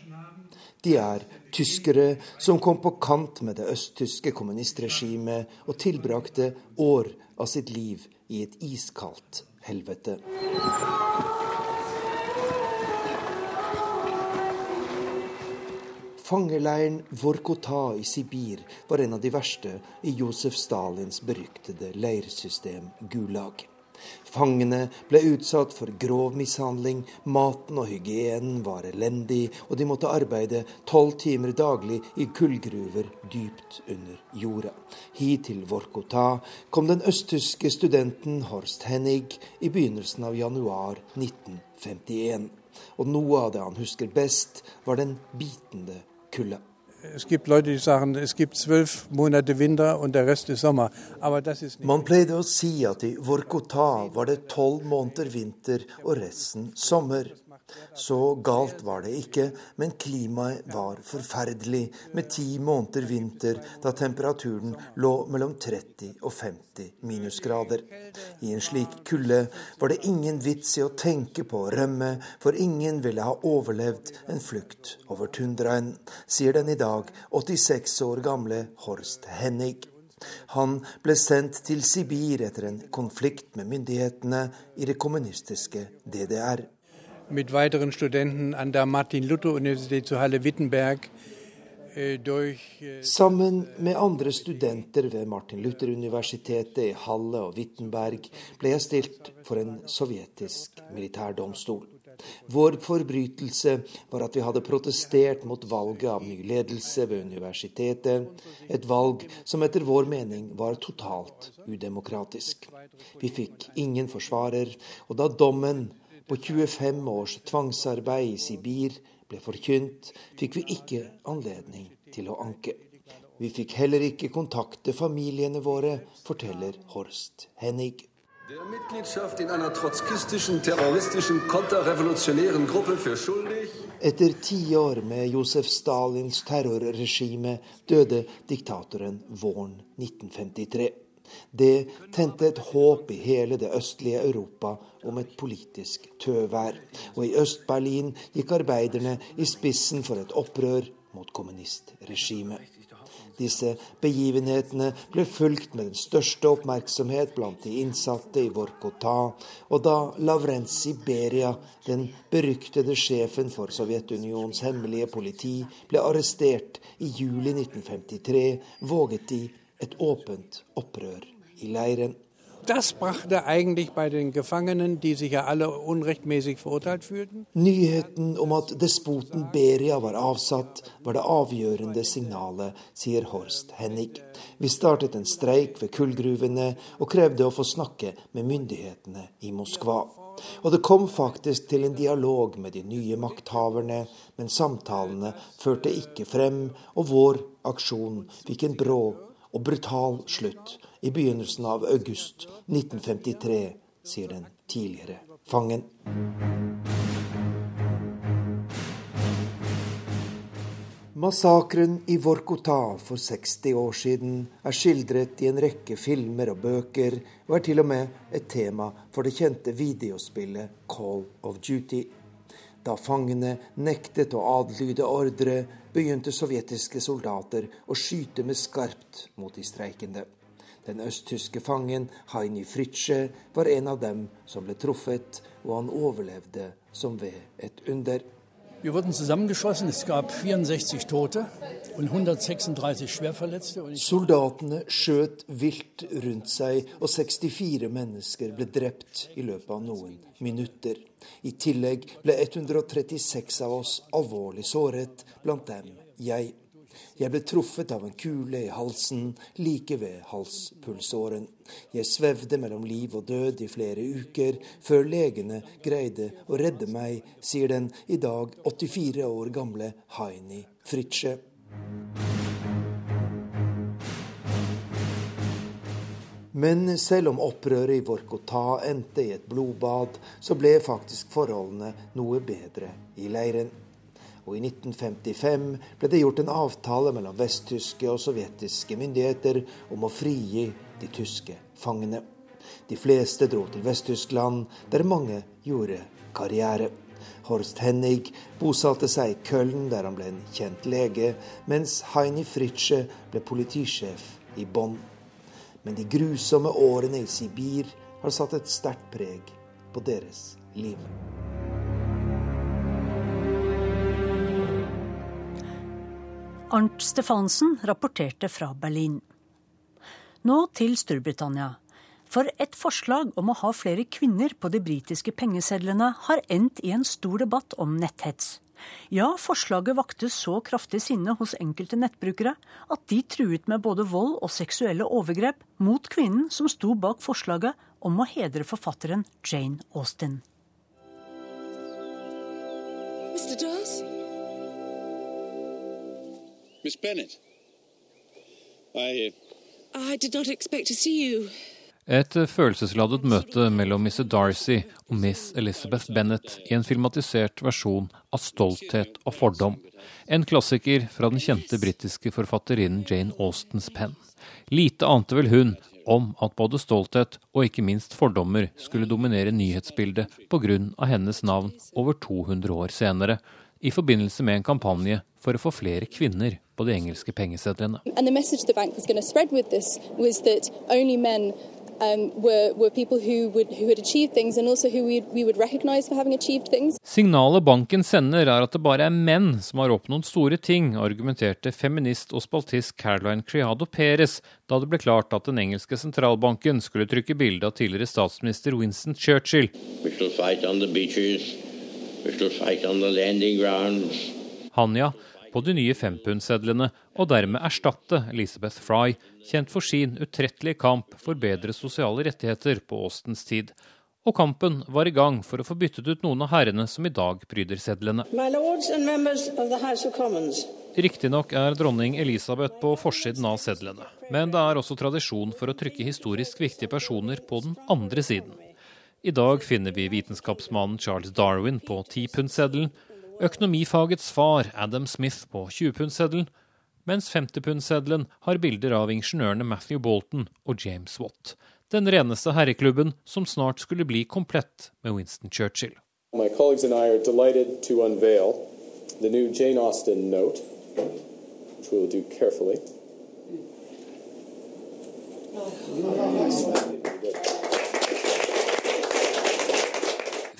De er tyskere som kom på kant med det østtyske kommunistregimet og tilbrakte år av sitt liv i et iskaldt helvete. Fangeleiren Vorkota i Sibir var en av de verste i Josef Stalins beryktede leirsystem Gulag. Fangene ble utsatt for grov mishandling, maten og hygienen var elendig, og de måtte arbeide tolv timer daglig i kullgruver dypt under jorda. Hit til Vorkota kom den østtyske studenten Horst Hennig i begynnelsen av januar 1951. Og noe av det han husker best, var den bitende kulda. Es gibt Leute, die sagen, es gibt zwölf Monate Winter und der Rest ist Sommer. Aber das ist nicht. Man pleide å si at i Vorkota var det tolv måneder vinter og resten sommer. Så galt var det ikke, men klimaet var forferdelig, med ti måneder vinter da temperaturen lå mellom 30 og 50 minusgrader. I en slik kulde var det ingen vits i å tenke på å rømme, for ingen ville ha overlevd en flukt over tundraen, sier den i dag 86 år gamle Horst Hennig. Han ble sendt til Sibir etter en konflikt med myndighetene i det kommunistiske DDR mit weiteren Studenten an der Martin-Luther-Universität zu Halle-Wittenberg äh, äh, Sammen med andre studenter ved Martin Luther-universitetet i Halle og Wittenberg ble jeg stilt for en sovjetisk militærdomstol. Vår forbrytelse var at vi hadde protestert mot valget av ny ledelse ved universitetet, et valg som etter vår mening var totalt udemokratisk. Vi fikk ingen forsvarer, og da dommen på 25 års tvangsarbeid i Sibir ble forkynt, fikk vi ikke anledning til å anke. Vi fikk heller ikke kontakte familiene våre, forteller Horst Hennig. Etter tiår med Josef Stalins terrorregime døde diktatoren våren 1953. Det tente et håp i hele det østlige Europa om et politisk tøvær. Og i Øst-Berlin gikk arbeiderne i spissen for et opprør mot kommunistregimet. Disse begivenhetene ble fulgt med den største oppmerksomhet blant de innsatte i Vorkota, og da Lavrenzi Beria, den beryktede sjefen for Sovjetunionens hemmelige politi, ble arrestert i juli 1953, våget de et åpent opprør i leiren. Das brachte eigentlich bei den Gefangenen, die sich ja alle unrechtmäßig verurteilt fühlten. Nyheten om at despoten Beria var avsatt, var det avgjørende signalet, sier Horst Hennig. Vi startet en streik ved kullgruvene og krevde å få snakke med myndighetene i Moskva. Og det kom faktisk til en dialog med de nye makthaverne, men samtalene førte ikke frem, og vår aksjon fikk en brå og brutal slutt i begynnelsen av august 1953, sier den tidligere fangen. Massakren i Vorkota for 60 år siden er skildret i en rekke filmer og bøker, og er til og med et tema for det kjente videospillet Call of Duty. Da fangene nektet å adlyde ordre, begynte sovjetiske soldater å skyte med skarpt mot de streikende. Den østtyske fangen Heini Fritsche var en av dem som ble truffet, og han overlevde som ved et under. Wir wurden zusammengeschossen. Es gab 64 Tote und 136 Schwerverletzte. Soldatene skjøt vilt rundt seg, og 64 mennesker ble drept i løpet av noen minutter. I tillegg ble 136 av oss alvorlig såret, blant dem jeg. Jeg ble truffet av en kule i halsen, like ved halspulsåren. Jeg svevde mellom liv og død i flere uker, før legene greide å redde meg, sier den i dag 84 år gamle Haini Fritsche. Men selv om opprøret i Vorkota endte i et blodbad, så ble faktisk forholdene noe bedre i leiren og i 1955 ble det gjort en avtale mellom vesttyske og sovjetiske myndigheter om å frigi de tyske fangene. De fleste dro til Vest-Tyskland, der mange gjorde karriere. Horst Hennig bosatte seg i Köln, der han ble en kjent lege, mens Heini Fritsche ble politisjef i Bonn. Men de grusomme årene i Sibir har satt et sterkt preg på deres liv. Arnt Stefansen rapporterte fra Berlin. Nå til Storbritannia. For et forslag om å ha flere kvinner på de britiske pengesedlene har endt i en stor debatt om netthets. Ja, forslaget vakte så kraftig sinne hos enkelte nettbrukere at de truet med både vold og seksuelle overgrep mot kvinnen som sto bak forslaget om å hedre forfatteren Jane Austen. Mr. Dawes? Miss Bennett, I, I did not expect to see you. Et følelsesladet møte mellom Mr. Darcy og Miss Elizabeth Bennett i en filmatisert versjon av Stolthet og fordom. En klassiker fra den kjente britiske forfatterinnen Jane Austens penn. Lite ante vel hun om at både stolthet og ikke minst fordommer skulle dominere nyhetsbildet pga. hennes navn over 200 år senere, i forbindelse med en kampanje for å få flere kvinner på de engelske pengesedlene. Um, Signalet banken sender er at det bare er menn som har oppnådd store ting, argumenterte feminist og spaltist Caroline Criado Perez da det ble klart at den engelske sentralbanken skulle trykke bilde av tidligere statsminister Winston Churchill. Hanja på de nye fempundsedlene, og dermed erstatte Elizabeth Fry, kjent for sin utrettelige kamp for bedre sosiale rettigheter på Austens tid. Og kampen var i gang for å få byttet ut noen av herrene som i dag pryder sedlene. Riktignok er dronning Elisabeth på forsiden av sedlene, men det er også tradisjon for å trykke historisk viktige personer på den andre siden. I dag finner vi vitenskapsmannen Charles Darwin på tipundseddelen, økonomifagets far Adam Smith på 20-pundseddelen, mens 50-pundseddelen har bilder av ingeniørene Matthew Bolton og James Watt. Den reneste herreklubben som snart skulle bli komplett med Winston Churchill. My colleagues and I are delighted to unveil the new Jane Austen note, which we will do carefully.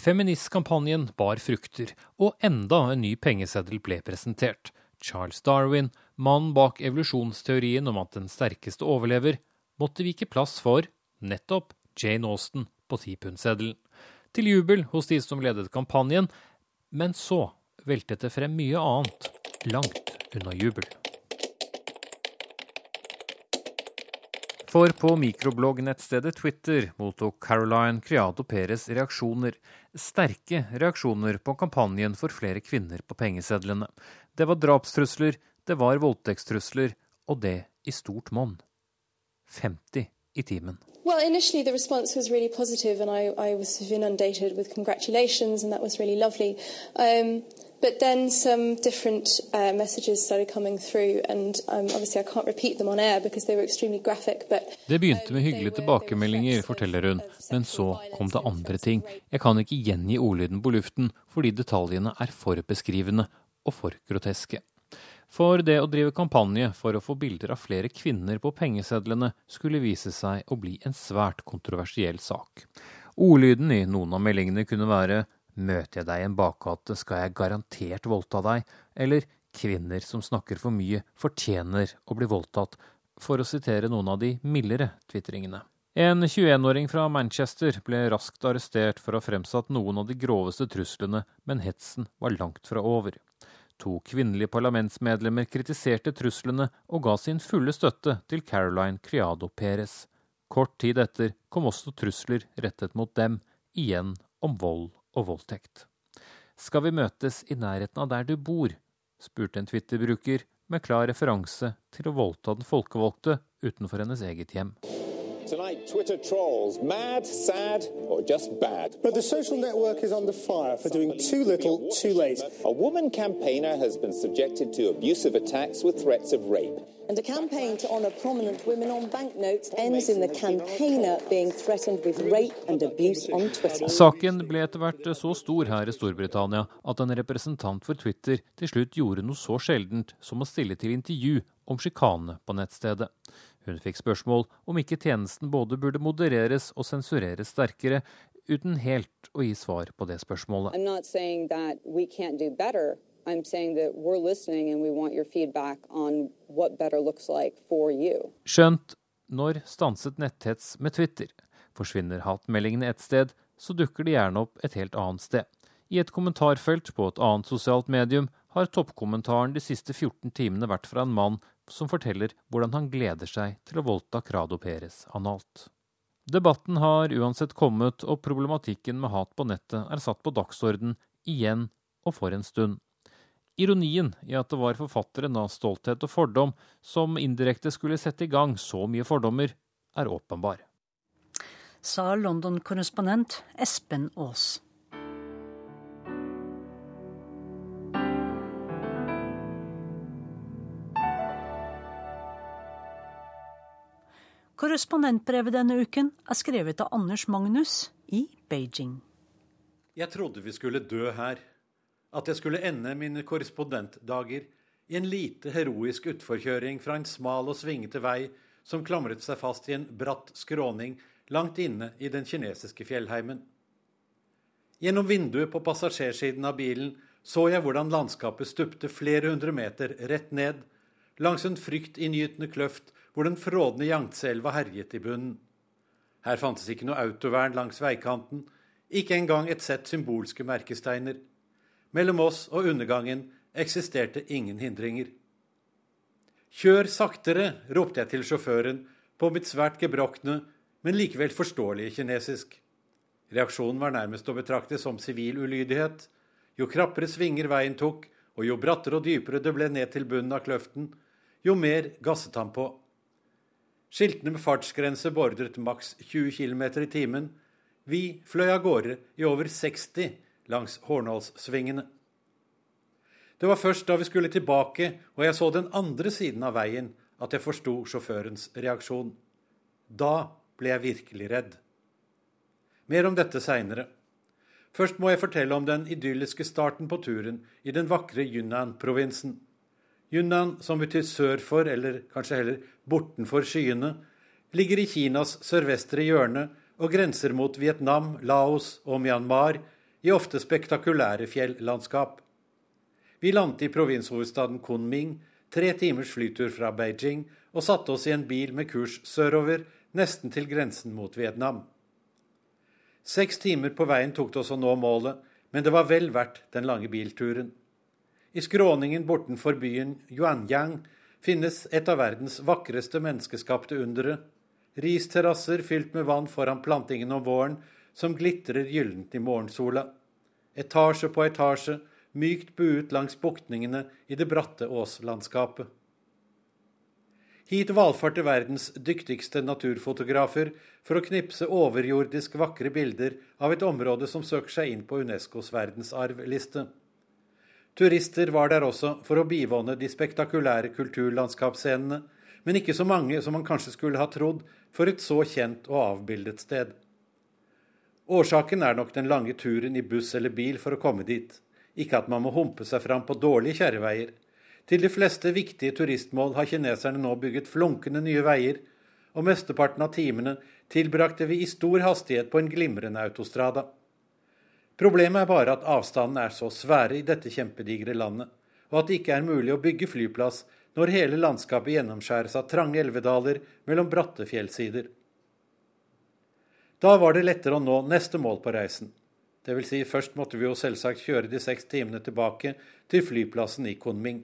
Feministkampanjen bar frukter, og enda en ny pengeseddel ble presentert. Charles Darwin, mannen bak evolusjonsteorien om at den sterkeste overlever, måtte vike plass for nettopp Jane Austen på tipundseddelen. Til jubel hos de som ledet kampanjen, men så veltet det frem mye annet, langt unna jubel. For på mikrobloggnettstedet Twitter mottok Caroline Criado Perez reaksjoner. Sterke reaksjoner på kampanjen for flere kvinner på pengesedlene. Det var drapstrusler, det var voldtektstrusler, og det i stort monn. 50 i timen. Well, initially the response was really positive, and I, I was inundated with congratulations, and that was really lovely. Um, but then some different uh, messages started coming through, and um, obviously I can't repeat them on air because they were extremely graphic. But det begynte med hyggelige tilbakemeldinger, forteller hun, men så kom det andre ting. Jeg kan ikke gjengi ordlyden på luften fordi detaljene er for beskrivende og for groteske. For det å drive kampanje for å få bilder av flere kvinner på pengesedlene skulle vise seg å bli en svært kontroversiell sak. Ordlyden i noen av meldingene kunne være Møter jeg deg i en bakgate, skal jeg garantert voldta deg, eller Kvinner som snakker for mye, fortjener å bli voldtatt, for å sitere noen av de mildere tvitringene. En 21-åring fra Manchester ble raskt arrestert for å ha fremsatt noen av de groveste truslene, men hetsen var langt fra over. To kvinnelige parlamentsmedlemmer kritiserte truslene og ga sin fulle støtte til Caroline Criado Perez. Kort tid etter kom også trusler rettet mot dem, igjen om vold og voldtekt. Skal vi møtes i nærheten av der du bor? spurte en Twitter-bruker med klar referanse til å voldta den folkevalgte utenfor hennes eget hjem. Tonight, Twitter trolls, mad, sad, or just bad. But the social network is under fire for doing too little, too late. A woman campaigner has been subjected to abusive attacks with threats of rape. And a campaign to honour prominent women on banknotes ends in the campaigner being threatened with rape and abuse on Twitter. Saken ble etter hvert så stor her i Storbritannia at en representant for Twitter til slutt gjorde noe så sjeldent som å stille til intervju om sjikane på nettstedet. Hun fikk spørsmål om ikke tjenesten både burde modereres og sensureres sterkere, uten helt å gi svar på det spørsmålet. Skjønt, når stanset netthets med Twitter? Forsvinner hatmeldingene et sted, så dukker de gjerne opp et helt annet sted. I et kommentarfelt på et annet sosialt medium har toppkommentaren de siste 14 timene vært fra en mann som forteller hvordan han gleder seg til å voldta Crado Perez analt. Debatten har uansett kommet, og problematikken med hat på nettet er satt på dagsorden igjen og for en stund. Ironien i at det var forfatteren av Stolthet og fordom som indirekte skulle sette i gang så mye fordommer, er åpenbar. Sa London-korrespondent Espen Aas. Korrespondentbrevet denne uken er skrevet av Anders Magnus i Beijing. Jeg trodde vi skulle dø her. At jeg skulle ende mine korrespondentdager i en lite heroisk utforkjøring fra en smal og svingete vei som klamret seg fast i en bratt skråning langt inne i den kinesiske fjellheimen. Gjennom vinduet på passasjersiden av bilen så jeg hvordan landskapet stupte flere hundre meter rett ned, langs en fryktinngytende kløft hvor den frådende Yangtze-elva herjet i bunnen. Her fantes ikke noe autovern langs veikanten, ikke engang et sett symbolske merkesteiner. Mellom oss og undergangen eksisterte ingen hindringer. Kjør saktere, ropte jeg til sjåføren på mitt svært gebrokne, men likevel forståelige kinesisk. Reaksjonen var nærmest å betrakte som sivil ulydighet. Jo krappere svinger veien tok, og jo brattere og dypere det ble ned til bunnen av kløften, jo mer gasset han på. Skiltene med fartsgrense beordret maks 20 km i timen. Vi fløy av gårde i over 60 langs Hornålssvingene. Det var først da vi skulle tilbake og jeg så den andre siden av veien, at jeg forsto sjåførens reaksjon. Da ble jeg virkelig redd. Mer om dette seinere. Først må jeg fortelle om den idylliske starten på turen i den vakre Yunnan-provinsen. Yunnan, som betyr sør for, eller kanskje heller bortenfor skyene, ligger i Kinas sørvestre hjørne og grenser mot Vietnam, Laos og Myanmar i ofte spektakulære fjellandskap. Vi landet i provinshovedstaden Kunming, tre timers flytur fra Beijing, og satte oss i en bil med kurs sørover, nesten til grensen mot Vietnam. Seks timer på veien tok det oss å nå målet, men det var vel verdt den lange bilturen. I skråningen bortenfor byen Yuanyang finnes et av verdens vakreste menneskeskapte undere. Risterrasser fylt med vann foran plantingen om våren, som glitrer gyllent i morgensola. Etasje på etasje, mykt buet langs buktningene i det bratte åslandskapet. Hit valfarter verdens dyktigste naturfotografer for å knipse overjordisk vakre bilder av et område som søker seg inn på Unescos verdensarvliste. Turister var der også for å bivåne de spektakulære kulturlandskapsscenene, men ikke så mange som man kanskje skulle ha trodd for et så kjent og avbildet sted. Årsaken er nok den lange turen i buss eller bil for å komme dit, ikke at man må humpe seg fram på dårlige kjerreveier. Til de fleste viktige turistmål har kineserne nå bygget flunkende nye veier, og mesteparten av timene tilbrakte vi i stor hastighet på en glimrende autostrada. Problemet er bare at avstandene er så svære i dette kjempedigre landet, og at det ikke er mulig å bygge flyplass når hele landskapet gjennomskjæres av trange elvedaler mellom bratte fjellsider. Da var det lettere å nå neste mål på reisen. Det vil si, først måtte vi jo selvsagt kjøre de seks timene tilbake til flyplassen i Kunming.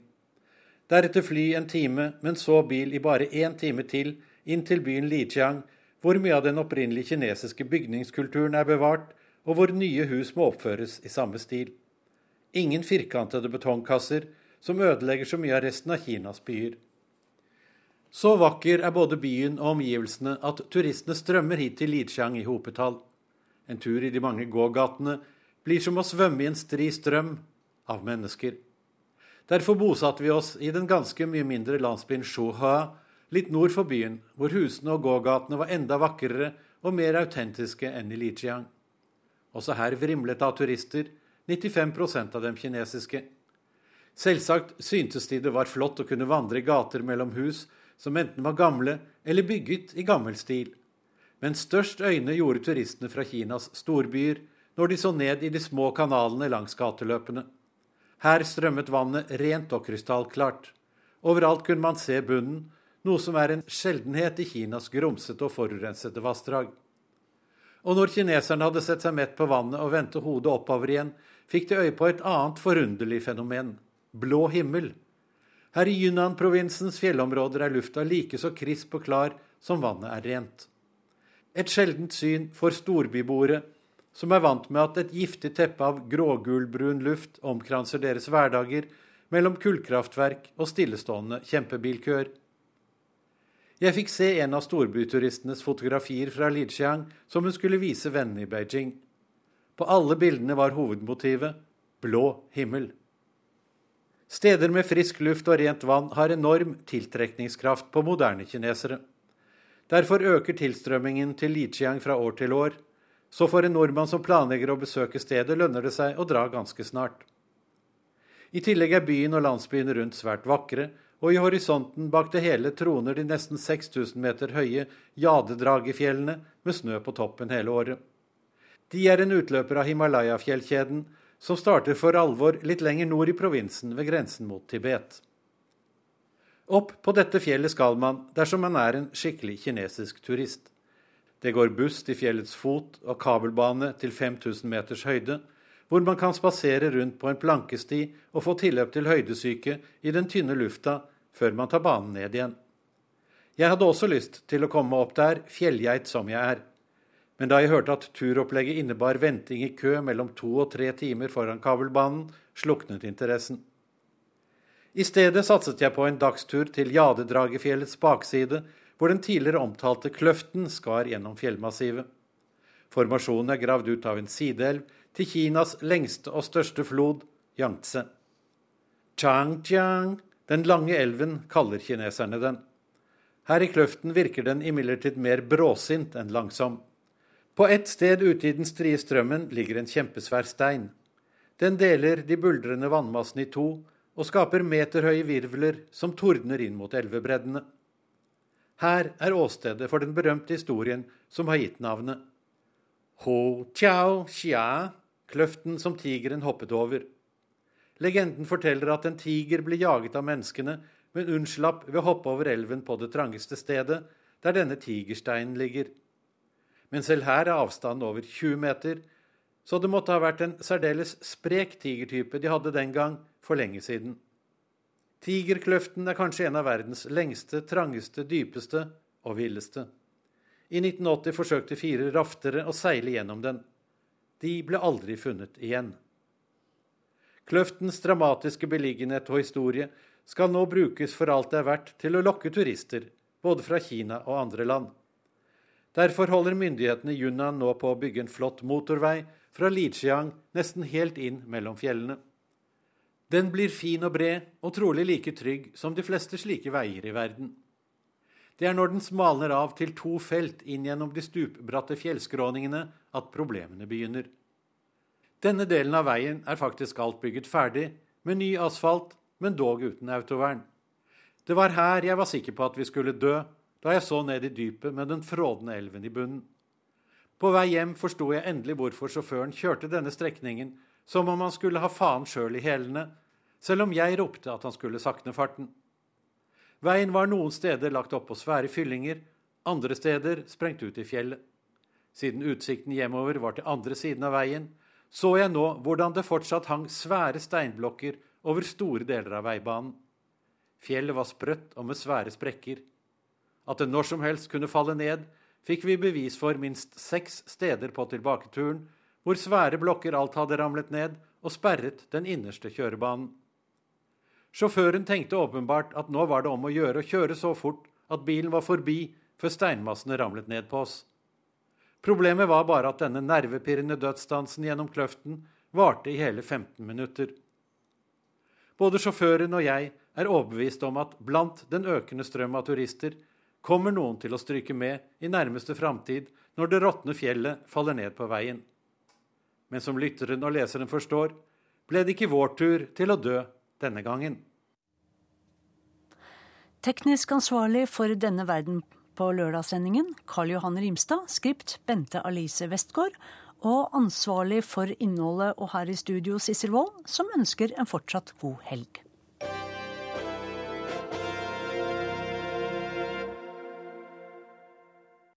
Deretter fly en time, men så bil i bare én time til inn til byen Lijiang, hvor mye av den opprinnelige kinesiske bygningskulturen er bevart, og hvor nye hus må oppføres i samme stil. Ingen firkantede betongkasser, som ødelegger så mye av resten av Kinas byer. Så vakker er både byen og omgivelsene at turistene strømmer hit til Lijiang i hopetall. En tur i de mange gågatene blir som å svømme i en stri strøm av mennesker. Derfor bosatte vi oss i den ganske mye mindre landsbyen Shuha, litt nord for byen, hvor husene og gågatene var enda vakrere og mer autentiske enn i Lijiang. Også her vrimlet av turister, 95% av dem kinesiske. Selvsagt syntes de det var flott å kunne vandre gater mellom hus som enten var gamle eller bygget i gammel stil. Men størst øyne gjorde turistene fra Kinas storbyer når de så ned i de små kanalene langs gateløpene. Her strømmet vannet rent og krystallklart. Overalt kunne man se bunnen, noe som er en sjeldenhet i Kinas grumsete og forurensede vassdrag. Og når kineserne hadde sett seg mett på vannet og vendte hodet oppover igjen, fikk de øye på et annet forunderlig fenomen blå himmel. Her i Yunnan-provinsens fjellområder er lufta like så krisp og klar som vannet er rent. Et sjeldent syn for storbyboere, som er vant med at et giftig teppe av grågulbrun luft omkranser deres hverdager mellom kullkraftverk og stillestående kjempebilkøer. Jeg fikk se en av storbyturistenes fotografier fra Lijiang som hun skulle vise vennene i Beijing. På alle bildene var hovedmotivet blå himmel. Steder med frisk luft og rent vann har enorm tiltrekningskraft på moderne kinesere. Derfor øker tilstrømmingen til Lijiang fra år til år. Så for en nordmann som planlegger å besøke stedet, lønner det seg å dra ganske snart. I tillegg er byen og landsbyen rundt svært vakre, og i horisonten bak det hele troner de nesten 6000 meter høye Jadedragefjellene med snø på toppen hele året. De er en utløper av Himalaya-fjellkjeden som starter for alvor litt lenger nord i provinsen ved grensen mot Tibet. Opp på dette fjellet skal man dersom man er en skikkelig kinesisk turist. Det går buss til fjellets fot og kabelbane til 5000 meters høyde, hvor man kan spasere rundt på en plankesti og få tilløp til høydesyke i den tynne lufta før man tar banen ned igjen. Jeg hadde også lyst til å komme opp der, fjellgeit som jeg er. Men da jeg hørte at turopplegget innebar venting i kø mellom to og tre timer foran kabelbanen, sluknet interessen. I stedet satset jeg på en dagstur til Jadedragefjellets bakside, hvor den tidligere omtalte Kløften skar gjennom fjellmassivet. Formasjonen er gravd ut av en sideelv til Kinas lengste og største flod, Yangtze. Changjiang, den lange elven, kaller kineserne den. Her i Kløften virker den imidlertid mer bråsint enn langsom. På ett sted ute i den strie strømmen ligger en kjempesvær stein. Den deler de buldrende vannmassene i to og skaper meterhøye virvler som tordner inn mot elvebreddene. Her er åstedet for den berømte historien som har gitt navnet. Ho Tiao Xia, kløften som tigeren hoppet over. Legenden forteller at en tiger ble jaget av menneskene, men unnslapp ved å hoppe over elven på det trangeste stedet, der denne tigersteinen ligger men selv her er avstanden over 20 meter, så det måtte ha vært en særdeles sprek tigertype de hadde den gang, for lenge siden. Tigerkløften er kanskje en av verdens lengste, trangeste, dypeste og villeste. I 1980 forsøkte fire raftere å seile gjennom den. De ble aldri funnet igjen. Kløftens dramatiske beliggenhet og historie skal nå brukes for alt det er verdt til å lokke turister både fra Kina og andre land. Derfor holder myndighetene Yunnan nå på å bygge en flott motorvei fra Lijiang nesten helt inn mellom fjellene. Den blir fin og bred, og trolig like trygg som de fleste slike veier i verden. Det er når den smalner av til to felt inn gjennom de stupbratte fjellskråningene at problemene begynner. Denne delen av veien er faktisk alt bygget ferdig, med ny asfalt, men dog uten autovern. Det var her jeg var sikker på at vi skulle dø, da jeg så ned i dypet med den frådende elven i bunnen. På vei hjem forsto jeg endelig hvorfor sjåføren kjørte denne strekningen som om han skulle ha faen sjøl i hælene, selv om jeg ropte at han skulle sakne farten. Veien var noen steder lagt opp på svære fyllinger, andre steder sprengt ut i fjellet. Siden utsikten hjemover var til andre siden av veien, så jeg nå hvordan det fortsatt hang svære steinblokker over store deler av veibanen. Fjellet var sprøtt og med svære sprekker. At det når som helst kunne falle ned, fikk vi bevis for minst seks steder på tilbaketuren, hvor svære blokker alt hadde ramlet ned og sperret den innerste kjørebanen. Sjåføren tenkte åpenbart at nå var det om å gjøre å kjøre så fort at bilen var forbi før steinmassene ramlet ned på oss. Problemet var bare at denne nervepirrende dødsdansen gjennom kløften varte i hele 15 minutter. Både sjåføren og jeg er overbevist om at blant den økende strøm av turister kommer noen til å stryke med i nærmeste framtid når det råtne fjellet faller ned på veien. Men som lytteren og leseren forstår, ble det ikke vår tur til å dø denne gangen. Teknisk ansvarlig for denne verden på lørdagssendingen, Karl Johan Rimstad, skript Bente Alice Westgård, og ansvarlig for innholdet og her i studio Sissel Wold, som ønsker en fortsatt god helg.